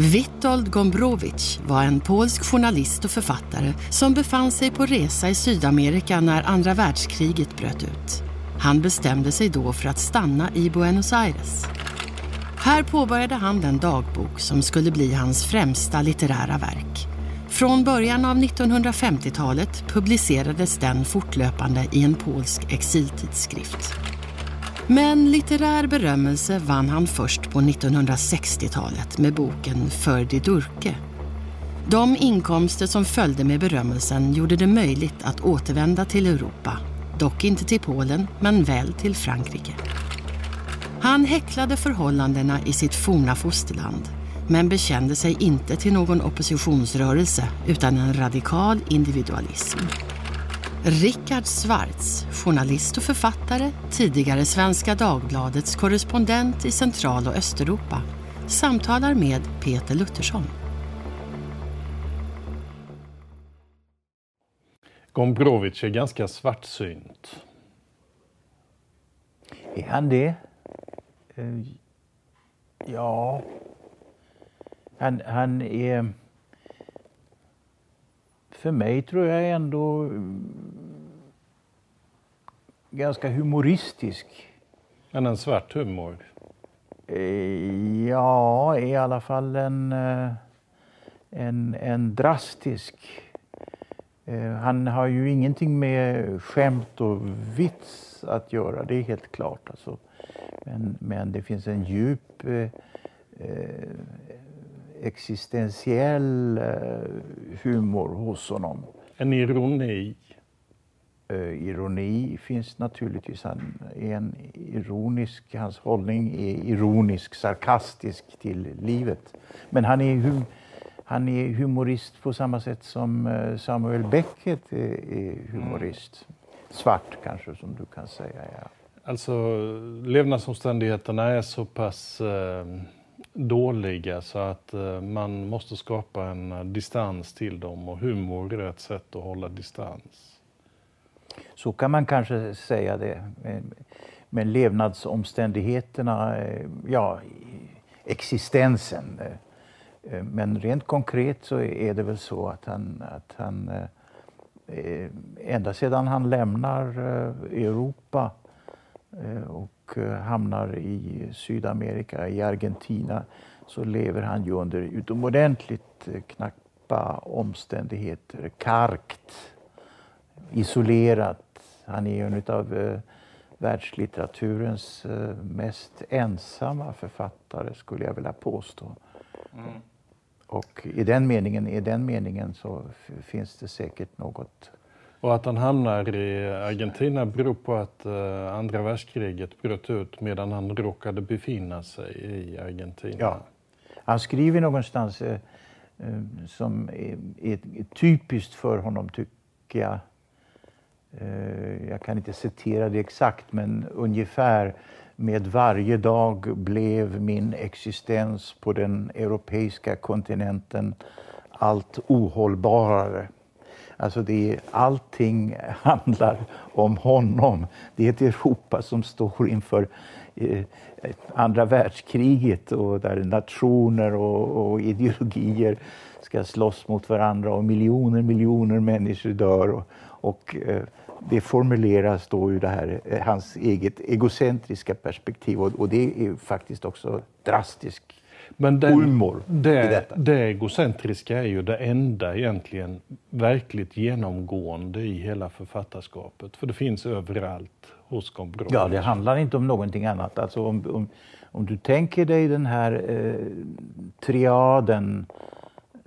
Witold Gombrowicz var en polsk journalist och författare som befann sig på resa i Sydamerika när andra världskriget bröt ut. Han bestämde sig då för att stanna i Buenos Aires. Här påbörjade han den dagbok som skulle bli hans främsta litterära verk. Från början av 1950-talet publicerades den fortlöpande i en polsk exiltidskrift. Men litterär berömmelse vann han först på 1960-talet med boken För Durke. De inkomster som följde med berömmelsen gjorde det möjligt att återvända till Europa. Dock inte till Polen, men väl till Frankrike. Han häcklade förhållandena i sitt forna fosterland men bekände sig inte till någon oppositionsrörelse utan en radikal individualism. Rickard Svartz, journalist och författare, tidigare Svenska Dagbladets korrespondent i Central och Östeuropa, samtalar med Peter Luttersson. Gombrowicz är ganska svartsynt. Är han det? Eh, ja. Han, han är... För mig tror jag ändå mm, ganska humoristisk. Men en svart humor? Eh, ja, i alla fall en, eh, en, en drastisk. Han har ju ingenting med skämt och vits att göra, det är helt klart. Alltså. Men, men det finns en djup eh, eh, existentiell eh, humor hos honom. En ironi? Uh, ironi finns naturligtvis. Han är en ironisk, hans hållning är ironisk, sarkastisk till livet. Men han är, hum, han är humorist på samma sätt som Samuel Beckett är, är humorist. Svart kanske, som du kan säga. Ja. Alltså levnadsomständigheterna är så pass eh, dåliga så att eh, man måste skapa en eh, distans till dem och humor är ett sätt att hålla distans. Så kan man kanske säga det. Men, levnadsomständigheterna, eh, ja, existensen. Men rent konkret så är det väl så att han, att han ända sedan han lämnar Europa och och eh, hamnar i Sydamerika, i Argentina, så lever han ju under utomordentligt eh, knappa omständigheter. Karkt, isolerat. Han är en av världslitteraturens mest ensamma författare, skulle jag vilja påstå. Mm. Och i den meningen, i den meningen så finns det säkert något och att han hamnar i Argentina beror på att uh, andra världskriget bröt ut medan han råkade befinna sig i Argentina. Ja. Han skriver någonstans uh, uh, som är, är, är, typiskt för honom, tycker jag. jag kan inte citera det exakt, men ungefär med varje dag blev min existens på den europeiska kontinenten allt ohållbarare. Alltså det är, allting handlar om honom. Det är ett Europa som står inför eh, andra världskriget och där nationer och, och, ideologier ska slåss mot varandra och miljoner, miljoner människor dör. Och, och eh, det formuleras då ur det här, eh, hans eget egocentriska perspektiv och, och det är faktiskt också drastiskt men den, humor det, i detta. Det egocentriska är ju det enda egentligen verkligt genomgående i hela författarskapet. För det finns överallt hos Gombrowicz. Ja, det handlar inte om någonting annat. Alltså om, om, om du tänker dig den här eh, triaden,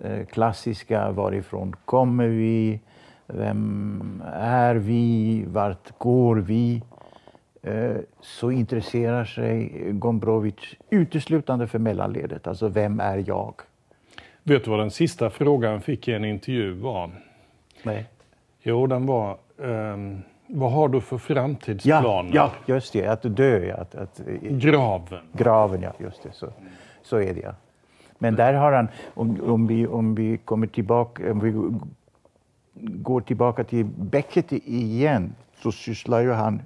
eh, klassiska, varifrån kommer vi, vem är vi, vart går vi? Eh, så intresserar sig Gombrowicz uteslutande för mellanledet, alltså vem är jag? Vet du vad den sista frågan fick i en intervju var? Nej. Jo, den var um, vad har du för framtidsplaner? Ja, ja just det, att dö. Att, att, graven. Graven, ja, just det. Så, så är det, ja. Men där har han, om, om, vi, om vi kommer tillbaka, om vi går tillbaka till Beckett igen, så sysslar ju han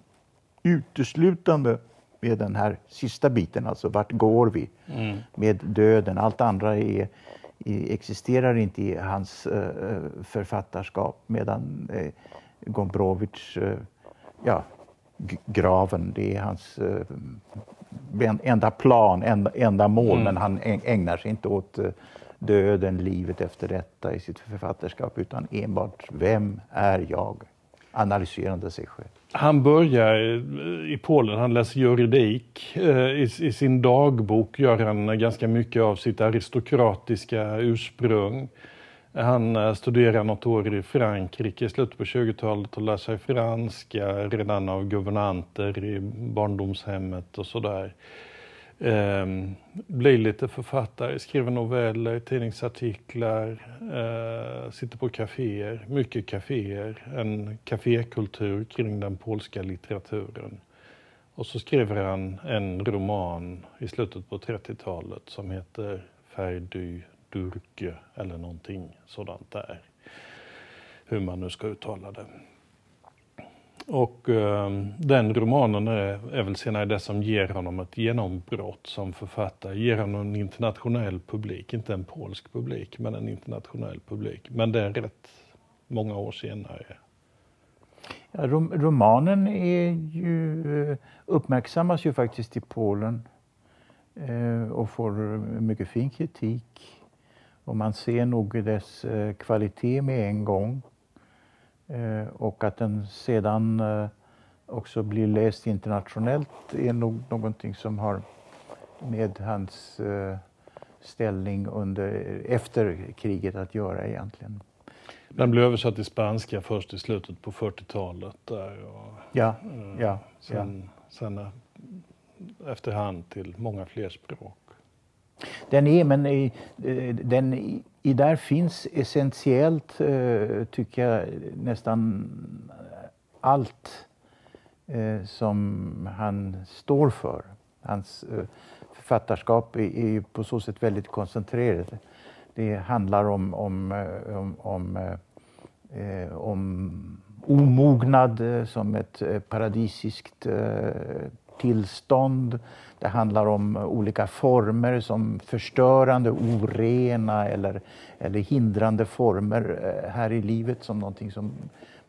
uteslutande med den här sista biten, alltså vart går vi mm. med döden? Allt andra är, existerar inte i hans uh, författarskap medan uh, Gombrowicz, uh, ja, graven, det är hans enda plan, enda, enda mål, mm. men han ägnar sig inte åt döden, livet efter detta i sitt författarskap, utan enbart vem är jag? Analyserande sig själv. Han börjar eh, i Polen, han läser juridik. Eh, I, I, sin dagbok gör han ganska mycket av sitt aristokratiska ursprung. Han eh, studerar något år i Frankrike i slutet på 20-talet och lär sig franska redan av guvernanter i barndomshemmet och sådär. Eh, blir lite författare, skriver noveller, tidningsartiklar, eh, sitter på kaféer, mycket kaféer, en kafékultur kring den polska litteraturen. Och så skriver han en roman i slutet på 30-talet som heter Färdy Durke eller någonting sådant där. Hur man nu ska uttala det. Och eh, den romanen är, är väl senare det som ger honom ett genombrott som författare, ger honom en internationell publik, inte en polsk publik, men en internationell publik. Men det är rätt många år senare. Ja, rom romanen är ju, eh, uppmärksammas ju faktiskt i Polen eh, och får mycket fin kritik. Och man ser nog dess eh, kvalitet med en gång. Eh, och att den sedan eh, också blir läst internationellt är nog någonting som har med hans eh, ställning under, efter kriget att göra egentligen. Den blev översatt till spanska först i slutet på 40-talet. Där och, ja, ja, sen, ja. sen efterhand till många fler språk. Den är, men i, eh, den, i där finns essentiellt, eh, tycker jag, nästan allt eh, som han står för. Hans författarskap är, är på så sätt väldigt koncentrerat. Det handlar om, om, om, om, om omognad som ett paradisiskt tillstånd. Det handlar om olika former som förstörande, orena eller, eller hindrande former eh, här i livet som någonting som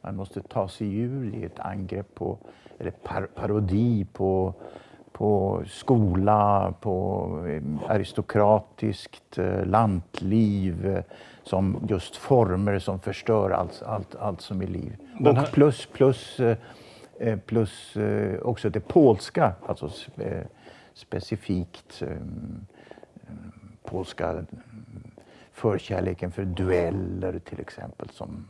man måste ta sig ur. Det är ett angrepp på, eller par parodi på, på skola, på eh, aristokratiskt eh, lantliv som just former som förstör allt, allt, allt som är liv. Och plus, plus plus eh, också det polska, alltså eh, specifikt polska förkärleken för dueller till exempel som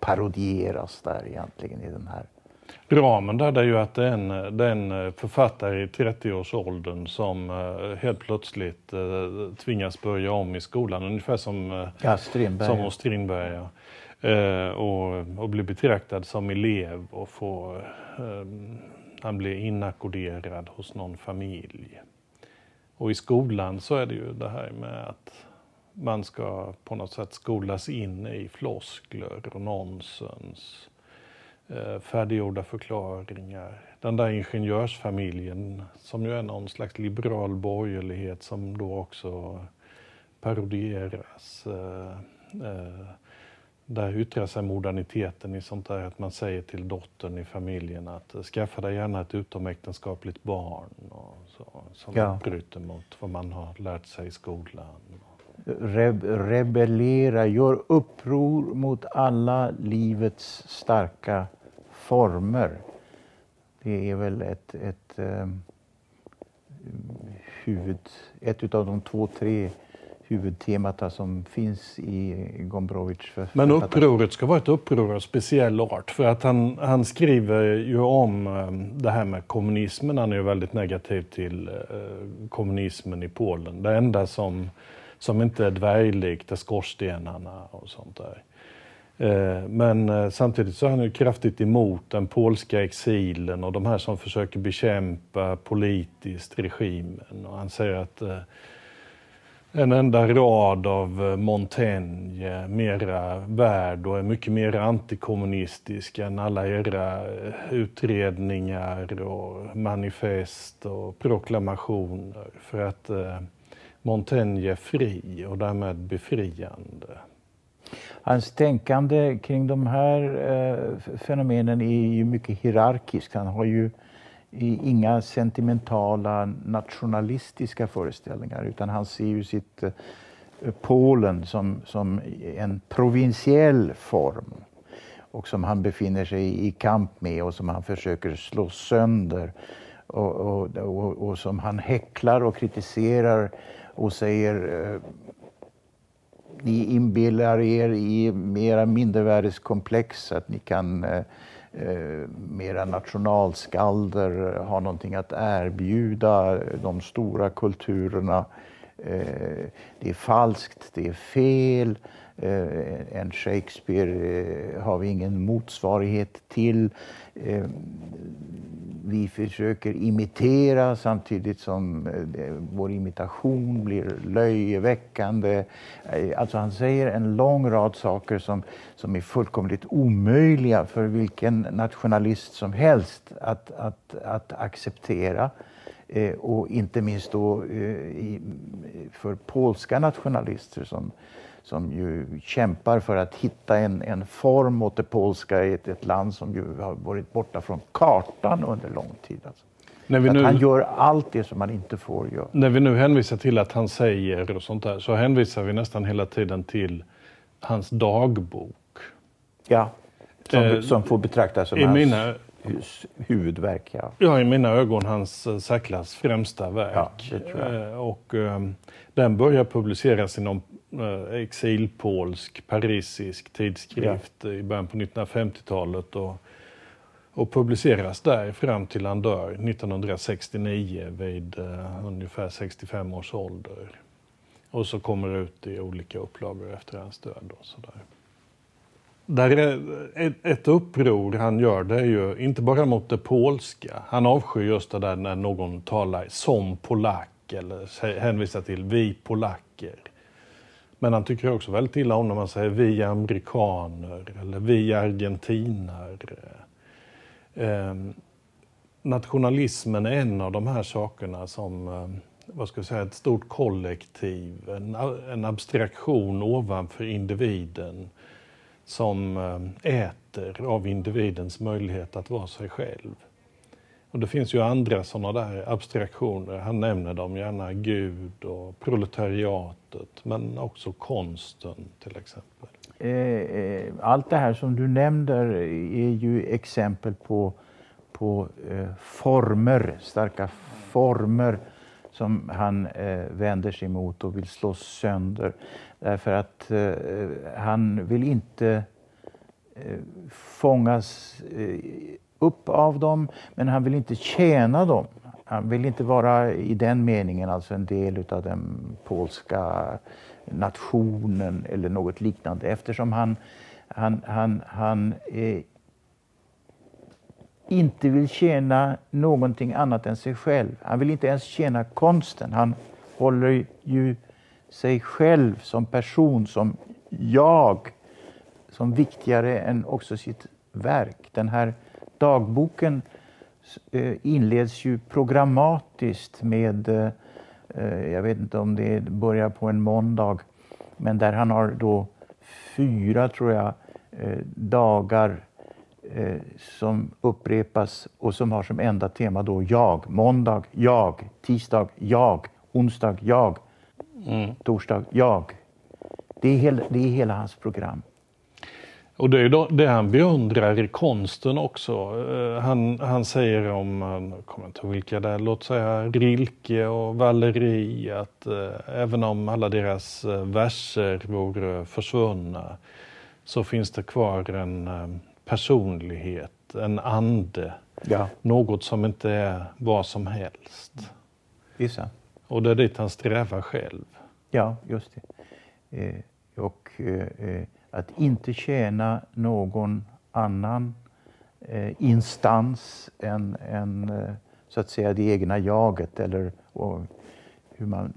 parodieras där egentligen i den här. Ramen där är ju att det är en, det är en författare i 30-årsåldern som helt plötsligt tvingas börja om i skolan, ungefär som, ja, Strindberg. som Strindberg. Ja. Eh, och, och blir betraktad som elev och får, eh, han blir inackorderad hos någon familj. Och i skolan så är det ju det här med att man ska på något sätt skolas in i floskler och nonsens, eh, färdiggjorda förklaringar. Den där ingenjörsfamiljen som ju är någon slags liberal borgerlighet som då också parodieras. Eh, eh, där yttrar sig moderniteten i sånt där att man säger till dottern i familjen att skaffa dig gärna ett utomäktenskapligt barn och så, som ja. bryter mot vad man har lärt sig i skolan. Re rebellera, gör uppror mot alla livets starka former. Det är väl ett, ett eh, huvud, ett av de två, tre huvudtemat som finns i Gombrowicz. Men upproret ska vara ett uppror av speciell art för att han, han skriver ju om eh, det här med kommunismen. Han är ju väldigt negativ till eh, kommunismen i Polen. Det enda som, som inte är dvärglikt är skorstenarna och sånt där. Eh, men samtidigt så är han ju kraftigt emot den polska exilen och de här som försöker bekämpa politiskt regimen. Och han säger att en enda rad av eh, Montaigne mera värd och är mycket mer antikommunistisk än alla era eh, utredningar och manifest och proklamationer. För att eh, Montaigne är fri och därmed befriande. Hans tänkande kring de här eh, fenomenen är ju mycket hierarkiskt. Han har ju inga sentimentala nationalistiska föreställningar utan han ser ju sitt eh, Polen som, som en provinsiell form och som han befinner sig i kamp med och som han försöker slå sönder och, och, och, och som han häcklar och kritiserar och säger eh, ni inbillar er i mera mindervärdeskomplex att ni kan eh, eh, mera nationalskalder ha någonting att erbjuda de stora kulturerna. Eh, det är falskt, det är fel. Eh, en Shakespeare eh, har vi ingen motsvarighet till. Eh, vi försöker imitera samtidigt som eh, vår imitation blir löjeväckande. Eh, alltså han säger en lång rad saker som, som är fullkomligt omöjliga för vilken nationalist som helst att, att, att acceptera. Eh, och inte minst då för polska nationalister som som ju kämpar för att hitta en, en form åt det polska i ett, ett land som ju har varit borta från kartan under lång tid. Alltså. När vi nu, han gör allt det som man inte får göra. När vi nu hänvisar till att han säger och sånt där så hänvisar vi nästan hela tiden till hans dagbok. Ja, som, eh, som får betraktas som hans mina, huvudverk. Ja. ja, i mina ögon hans uh, särklass främsta verk. Ja. Uh, och um, den börjar publiceras i någon exilpolsk, parisisk tidskrift ja. i början på 1950-talet. Och, och publiceras där fram till han dör 1969 vid uh, ungefär 65 års ålder. Och så kommer det ut i olika upplagor efter hans död. Och så där. Där är ett, ett uppror han gör, det är ju inte bara mot det polska. Han avskyr just det där när någon talar som polack eller hänvisar till vi polacker. Men han tycker också väldigt illa om när man säger vi amerikaner eller vi argentinare. Eh, nationalismen är en av de här sakerna som, eh, vad ska jag säga, ett stort kollektiv, en, en abstraktion ovanför individen som eh, äter av individens möjlighet att vara sig själv. Och det finns ju andra sådana där abstraktioner. Han nämner dem gärna, Gud och proletariatet, men också konsten till exempel. Eh, eh, allt det här som du nämner är ju exempel på, på eh, former, starka former som han vänder sig mot och vill slå sönder. Därför att eh, han vill inte eh, fångas eh, upp av dem, men han vill inte tjäna dem. Han vill inte vara i den meningen alltså en del av den polska nationen eller något liknande eftersom han, han, han, han eh, inte vill tjäna någonting annat än sig själv. Han vill inte ens tjäna konsten. Han håller ju sig själv som person, som jag, som viktigare än också sitt verk. Den här dagboken eh, inleds ju programmatiskt med, eh, eh, jag vet inte om det börjar på en måndag, men där han har då fyra, tror jag, dagar som upprepas och som har som enda tema då jag. Måndag, jag. Tisdag, jag. Onsdag, jag. Mm. Torsdag, jag. Det är, hela, det är hela hans program. Och det är då, det han beundrar i konsten också. Eh, han, han säger om, jag kommer inte ihåg vilka det är, låt säga Rilke och Valeri, att eh, även om alla deras eh, verser vore försvunna så finns det kvar en eh, personlighet, en ande. Ja. Något som inte är vad som helst. Vissa. Och det är dit han strävar själv. Ja, just det. Eh, och eh, eh, att inte tjäna någon annan eh, instans än, än eh, så att säga det egna jaget eller och, hur man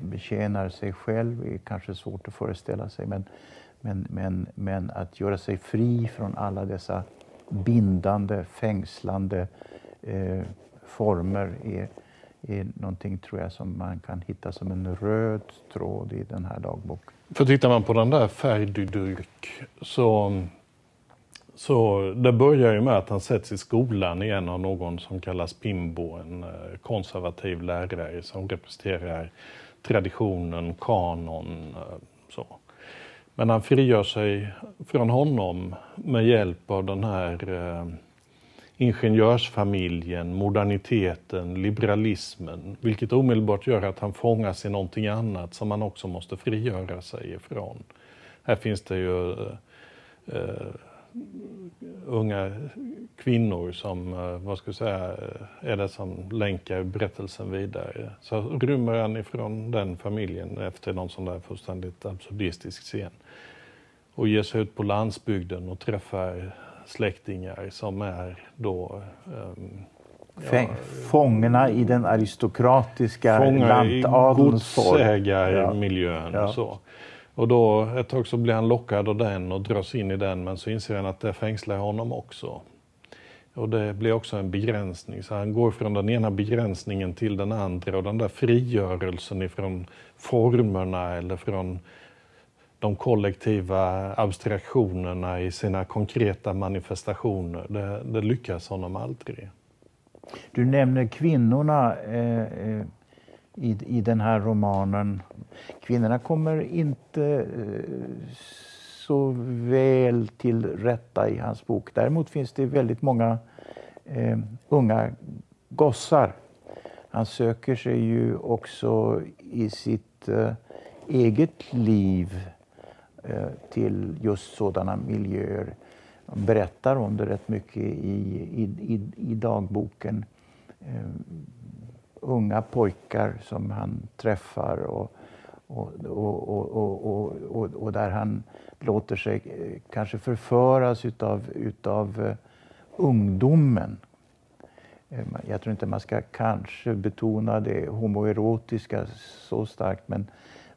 betjänar sig själv är kanske svårt att föreställa sig. Men, men, men, men att göra sig fri från alla dessa bindande, fängslande eh, former är, är någonting tror jag som man kan hitta som en röd tråd i den här dagboken. För tittar man på den där Ferdydyrk så, så det börjar ju med att han sätts i skolan igen av någon som kallas Pimbo, en eh, konservativ lärare som representerar traditionen, kanon. Eh, så. Men han frigör sig från honom med hjälp av den här eh, ingenjörsfamiljen, moderniteten, liberalismen, vilket omedelbart gör att han fångas i någonting annat som han också måste frigöra sig ifrån. Här finns det ju eh, eh unga kvinnor som, eh, vad ska jag säga, eh, är det som länkar berättelsen vidare. Så rymmer han ifrån den familjen efter någon sån där fullständigt absurdistisk scen och ger sig ut på landsbygden och träffar släktingar som är då um, ja, Fångarna i den aristokratiska lantadelns. Godsägarmiljön. Ja. Så. Och då ett tag så blir han lockad av den och dras in i den men så inser han att det fängslar honom också. Och det blir också en begränsning. Så han går från den ena begränsningen till den andra och den där frigörelsen ifrån formerna eller från de kollektiva abstraktionerna i sina konkreta manifestationer. Det, det lyckas honom aldrig. Du nämner kvinnorna eh, eh, i, i den här romanen. Kvinnorna kommer inte eh, så väl till rätta i hans bok. Däremot finns det väldigt många eh, unga gossar. Han söker sig ju också i sitt eh, eget liv Eh, till just sådana miljöer. Han berättar om det rätt mycket i, i, i, dagboken. Uh, unga pojkar som han träffar och, och, och, och, och, där han låter sig eh, kanske förföras utav, utav uh, ungdomen. Jag tror inte man ska kanske betona det homoerotiska så starkt men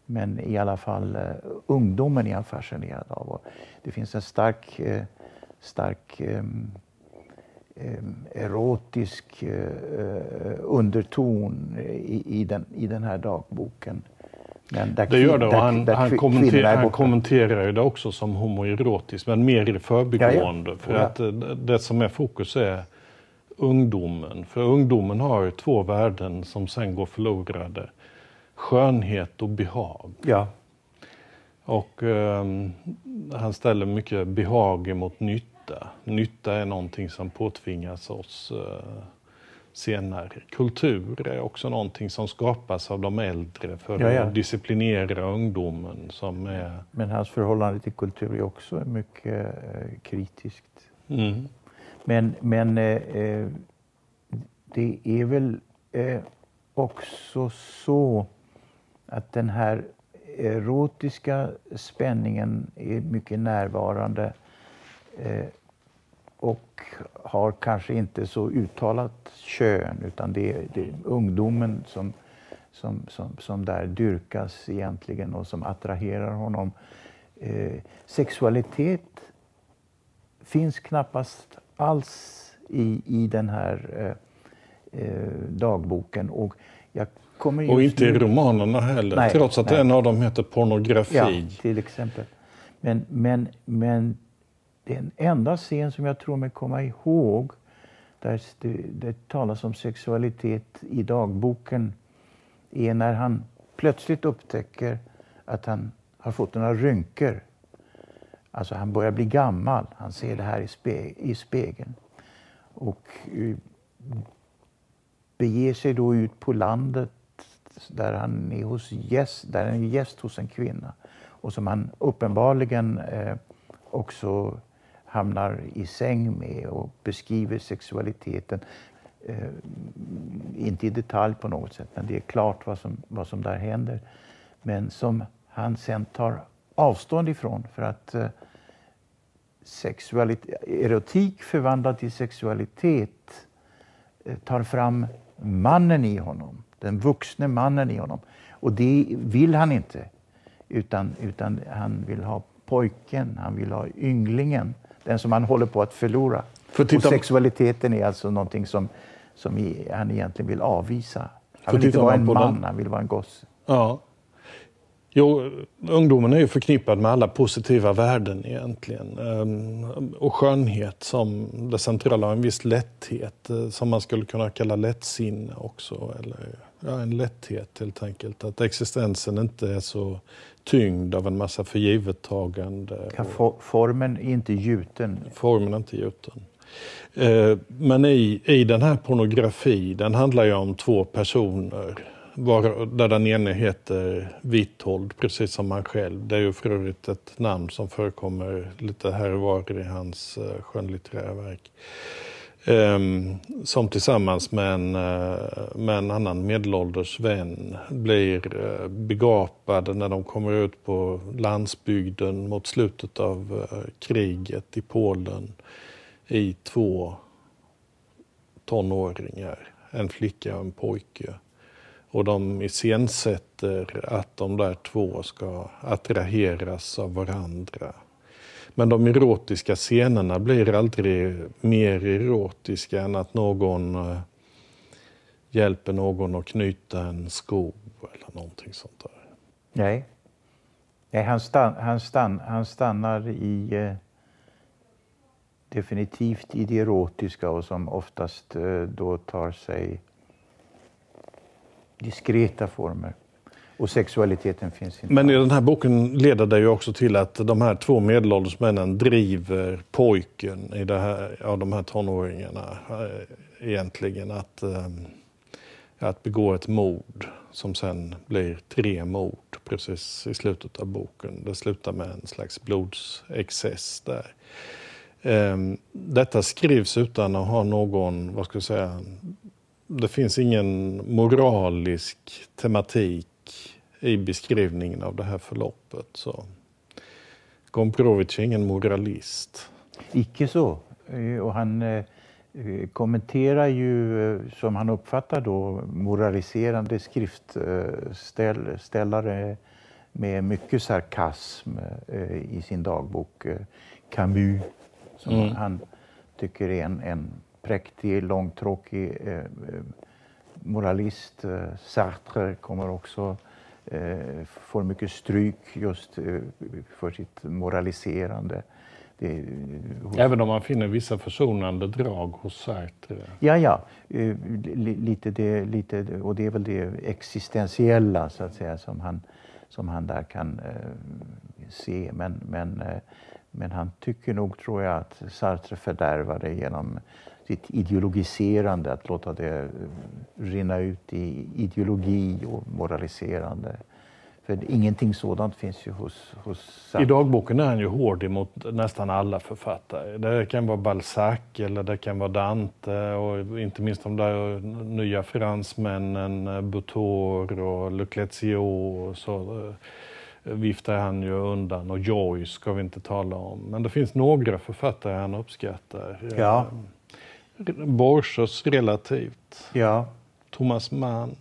men i alla fall eh, ungdomen är han fascinerad av. Och det finns en stark, eh, stark eh, erotisk eh, underton i, i, den, i den här dagboken. Men där det gör det och han, där, han, kommenter, han kommenterar ju det också som homoerotiskt men mer i förbigående. Ja, ja. För ja. att det som är fokus är ungdomen. För ungdomen har två värden som sen går förlorade skönhet och behag. Ja. Och eh, han ställer mycket behag emot nytta. Nytta är någonting som påtvingas oss eh, senare. Kultur är också någonting som skapas av de äldre för ja, ja. att disciplinera ungdomen. Som är... Men hans förhållande till kultur är också mycket eh, kritiskt. Mm. Men, men eh det är väl också så att den här erotiska spänningen är mycket närvarande eh, och har kanske inte så uttalat kön utan det är, det är ungdomen som, som, som, som där dyrkas egentligen och som attraherar honom. Eh, sexualitet finns knappast alls i, i den här eh, eh dagboken. Och jag och inte i romanerna heller, nej, trots att nej. en av dem heter pornografi. Ja, till exempel. Men, men, men den enda scen som jag tror mig komma ihåg där det, det talas om sexualitet i dagboken är när han plötsligt upptäcker att han har fått några rynkor. Alltså han börjar bli gammal. Han ser det här i, spe, i spegeln. Och uh, beger sig då ut på landet där han är, hos gäst, där han är gäst hos en kvinna och som han uppenbarligen eh, också hamnar i säng med och beskriver sexualiteten. Eh, inte i detalj på något sätt, men det är klart vad som, vad som där händer. Men som han sen tar avstånd ifrån för att eh, erotik förvandlad till sexualitet eh, tar fram mannen i honom den vuxne mannen i honom. Och det vill han inte. Utan, utan han vill ha pojken, han vill ha ynglingen. Den som han håller på att förlora. För och sexualiteten är alltså någonting som, som han egentligen vill avvisa. Han vill inte vara en man, den... han vill vara en gosse. Ja. Jo, ungdomen är ju förknippad med alla positiva värden egentligen. Ehm, och skönhet som det centrala, en viss lätthet eh, som man skulle kunna kalla lättsinne också. Eller ja, en lätthet helt enkelt. Att existensen inte är så tyngd av en massa förgivettagande. For, formen är inte gjuten. Formen är inte gjuten. Eh, men i, i den här pornografi, den handlar ju om två personer var, där den ene heter Vithold, precis som han själv. Det är ju för övrigt ett namn som förekommer lite här och var i hans uh, skönlitterära verk. Um, som tillsammans med en, uh, med en annan medelålders vän blir eh, uh, begapade när de kommer ut på landsbygden mot slutet av uh, kriget i Polen i två tonåringar, en flicka och en pojke. Och de iscensätter att de där två ska attraheras av varandra. Men de erotiska scenerna blir aldrig mer erotiska än att någon eh, hjälper någon att knyta en sko eller någonting sånt där. Nej, Nej han, stann, han, stann, han stannar i eh, definitivt i det erotiska och som oftast eh, då tar sig diskreta former. Och sexualiteten finns inte. Men i den här boken leder det ju också till att de här två medelålders männen driver pojken i det här, av de här tonåringarna eh, egentligen att, eh, att begå ett mord som sen blir tre mord precis i slutet av boken. Det slutar med en slags blodsexcess där. Ehm, detta skrivs utan att ha någon, vad ska jag säga, det finns ingen moralisk tematik i beskrivningen av det här förloppet. Så. Gombrowicz är ingen moralist. Icke så. Eh, och han eh, kommenterar ju, eh, som han uppfattar då, moraliserande skriftställare med mycket sarkasm i sin dagbok. Camus, som mm. han tycker är en, en präktig, långtråkig eh, eh, moralist. Eh, Sartre kommer också eh, får mycket stryk just eh, för sitt moraliserande. Det, hos... Även om man finner vissa försonande drag hos Sartre? Ja, ja. Eh, lite det, lite, och det är väl det existentiella så att säga som han, som han där kan se. Men, men, men han tycker nog, tror jag, att Sartre fördärvade genom sitt ideologiserande, att låta det eh, rinna ut i ideologi och moraliserande. För ingenting sådant finns ju hos... hos I dagboken är han ju hård emot nästan alla författare. Det kan vara Balzac eller det kan vara Dante och inte minst de där nya fransmännen, eh, Butor och Leclerc och så eh, viftar han ju undan. Och Joyce ska vi inte tala om. Men det finns några författare han uppskattar. Ja. Borsos relativt. Ja. Thomas Mann.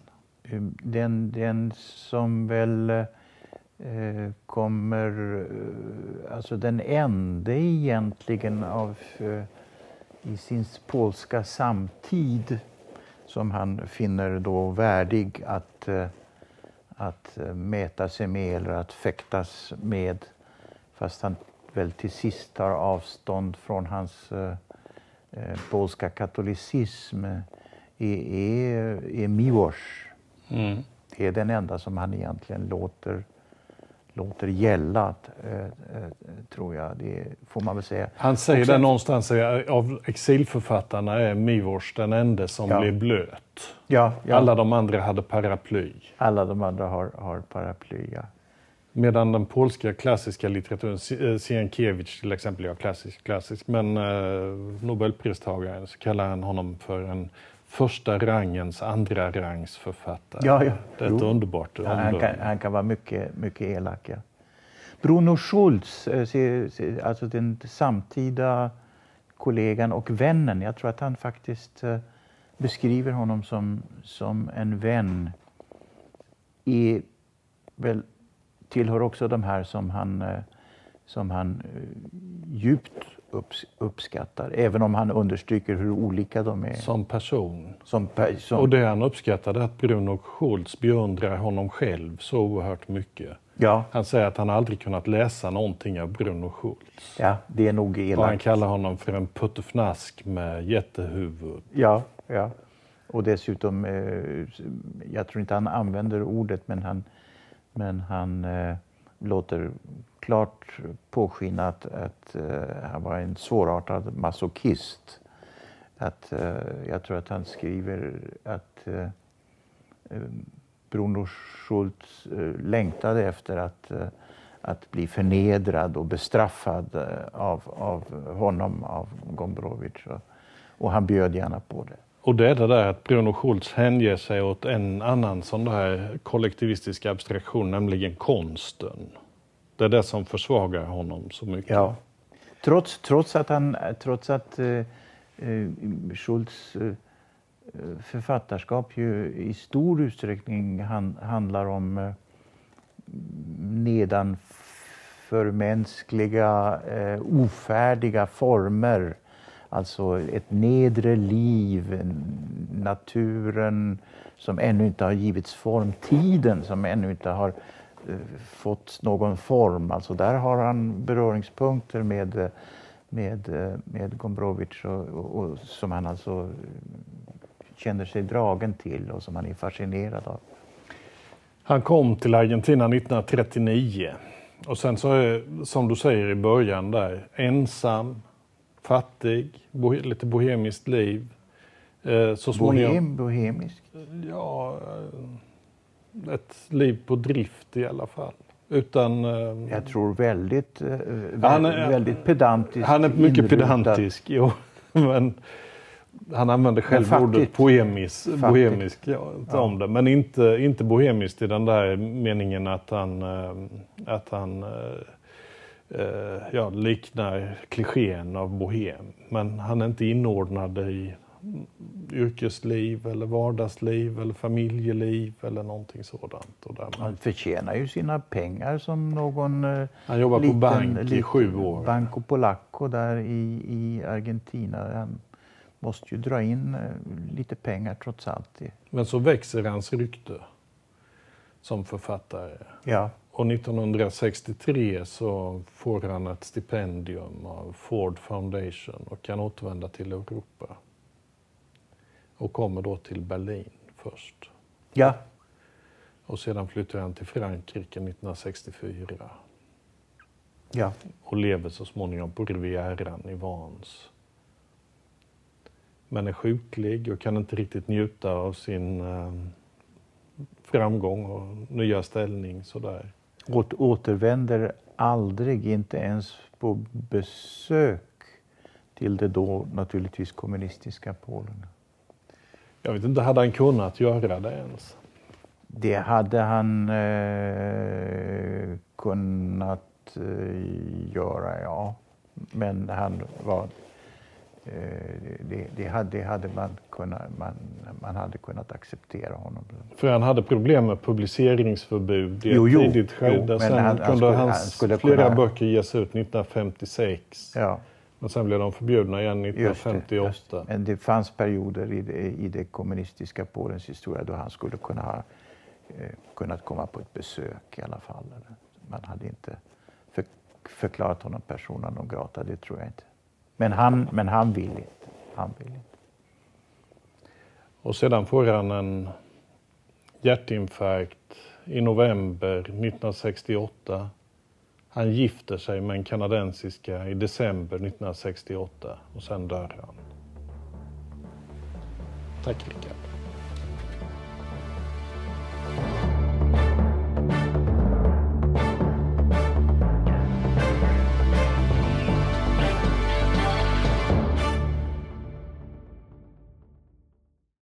Den, den som väl eh, kommer, eh, alltså den enda egentligen av eh, i sin polska samtid som han finner då värdig att, eh, att eh, mäta sig med eller att fäktas med. Fast han väl till sist tar avstånd från hans eh, Eh, polska katolicism är, är, är Miłosz. Mm. Det är den enda som han egentligen låter, låter gälla, äh, äh, tror jag. Det får man väl säga. Han säger sen, det någonstans, av exilförfattarna är Miłosz den enda som ja. blev blöt. Ja, ja. Alla de andra hade paraply. Alla de andra har, har paraply, ja. Medan den polska klassiska litteraturen, eh, Sienkiewicz till exempel, ja klassisk, klassisk, men eh, Nobelpristagaren så kallar han honom för en första rangens andra rangs författare. Ja, ja. Det är ett jo. underbart ja, han, kan, han kan vara mycket, mycket elak. Ja. Bruno Schultz, eh, alltså den samtida kollegan och vännen, jag tror att han faktiskt beskriver honom som, som en vän är väl, tillhör också de här som han, eh, som han eh, djupt upps, uppskattar, även om han understryker hur olika de är. Som person. Som, pe- som, Och det han uppskattade att Bruno Schultz beundrar honom själv så oerhört mycket. ja, Han säger att han aldrig kunnat läsa någonting av Bruno Schultz. ja, det är nog Och han elakt. kallar honom för en puttefnask med jättehuvud. Ja, ja. Och dessutom, eh, jag tror inte han använder ordet, men han, men han eh, låter klart påskina att, att eh, han var en svårartad masochist. Att, eh, jag tror att han skriver att eh, eh, Bruno Schultz eh, längtade efter att, eh, att bli förnedrad och bestraffad eh, av, av honom, av Gombrowicz. Och, och han bjöd gärna på det. Och det är det där att Bruno Schultz hänger sig åt en annan sån där kollektivistisk abstraktion, nämligen konsten. Det är det som försvagar honom så mycket. Ja. Trots, trots att, han, trots att eh, eh Schultz eh, författarskap ju i stor utsträckning han, handlar om eh, nedanförmänskliga, eh, ofärdiga former. Alltså ett nedre liv, naturen som ännu inte har givits form, tiden som ännu inte har eh, fått någon form. Alltså där har han beröringspunkter med, eh, med, eh, med Gombrowicz och, och, och som han alltså känner sig dragen till och som han är fascinerad av. Han kom till Argentina 1939 och sen så är, som du säger i början där, ensam, fattig, bohe, lite bohemiskt liv. Eh, så småningom, Bohem, bohemisk. ja, eh, ett liv på drift i alla fall. Utan, eh, Jag tror väldigt, Han är- väldigt pedantisk. han är mycket inrutad. pedantisk, jo, men han använder själv ordet poemis, bohemisk ja, om det, men inte, inte bohemiskt i den där meningen att han, att han eh, ja, liknar klichén av bohem. Men han är inte inordnad i yrkesliv eller vardagsliv eller familjeliv eller någonting sådant. Och där. Han förtjänar ju sina pengar som någon eh, Han jobbar på liten- bank i sju år. Banco Polacco där i, i Argentina. Han måste ju dra in eh, lite pengar trots allt. Men så växer hans rykte som författare. Ja, Och 1963 så får han ett stipendium av Ford Foundation och kan återvända till Europa. Och kommer då till Berlin först. ja, Och sedan flyttar han till Frankrike 1964 ja. och lever så småningom på Rivieran i Vans. Men är sjuklig och kan inte riktigt njuta av sin eh, framgång och nya ställning sådär. Åt, återvänder aldrig, inte ens på besök till det då naturligtvis kommunistiska Polen. Jag vet inte, hade han kunnat göra det ens? Det hade han eh, kunnat eh, göra, ja. Men han var... Eh, det, det, hade, det hade man kunnat, man, man hade kunnat acceptera honom. För han hade problem med publiceringsförbud i ett Jo, jo, tidigt jo, skede. men Sen han- han kunde skulle- hans han skulle flera kunna- böcker ges ut 1956. Ja, Men sen blev de förbjudna igen just det, just 1958. det. Men det fanns perioder i det, i det kommunistiska Polens historia då han skulle kunna ha eh, kunnat komma på ett besök i alla fall. Man hade inte för, förklarat honom persona non grata, det tror jag inte. Men han, men han vill inte. Han vill inte. Och sedan får han en hjärtinfarkt i november 1968. Han gifter sig med en kanadensiska i december 1968 och sen dör han. Tack Rickard.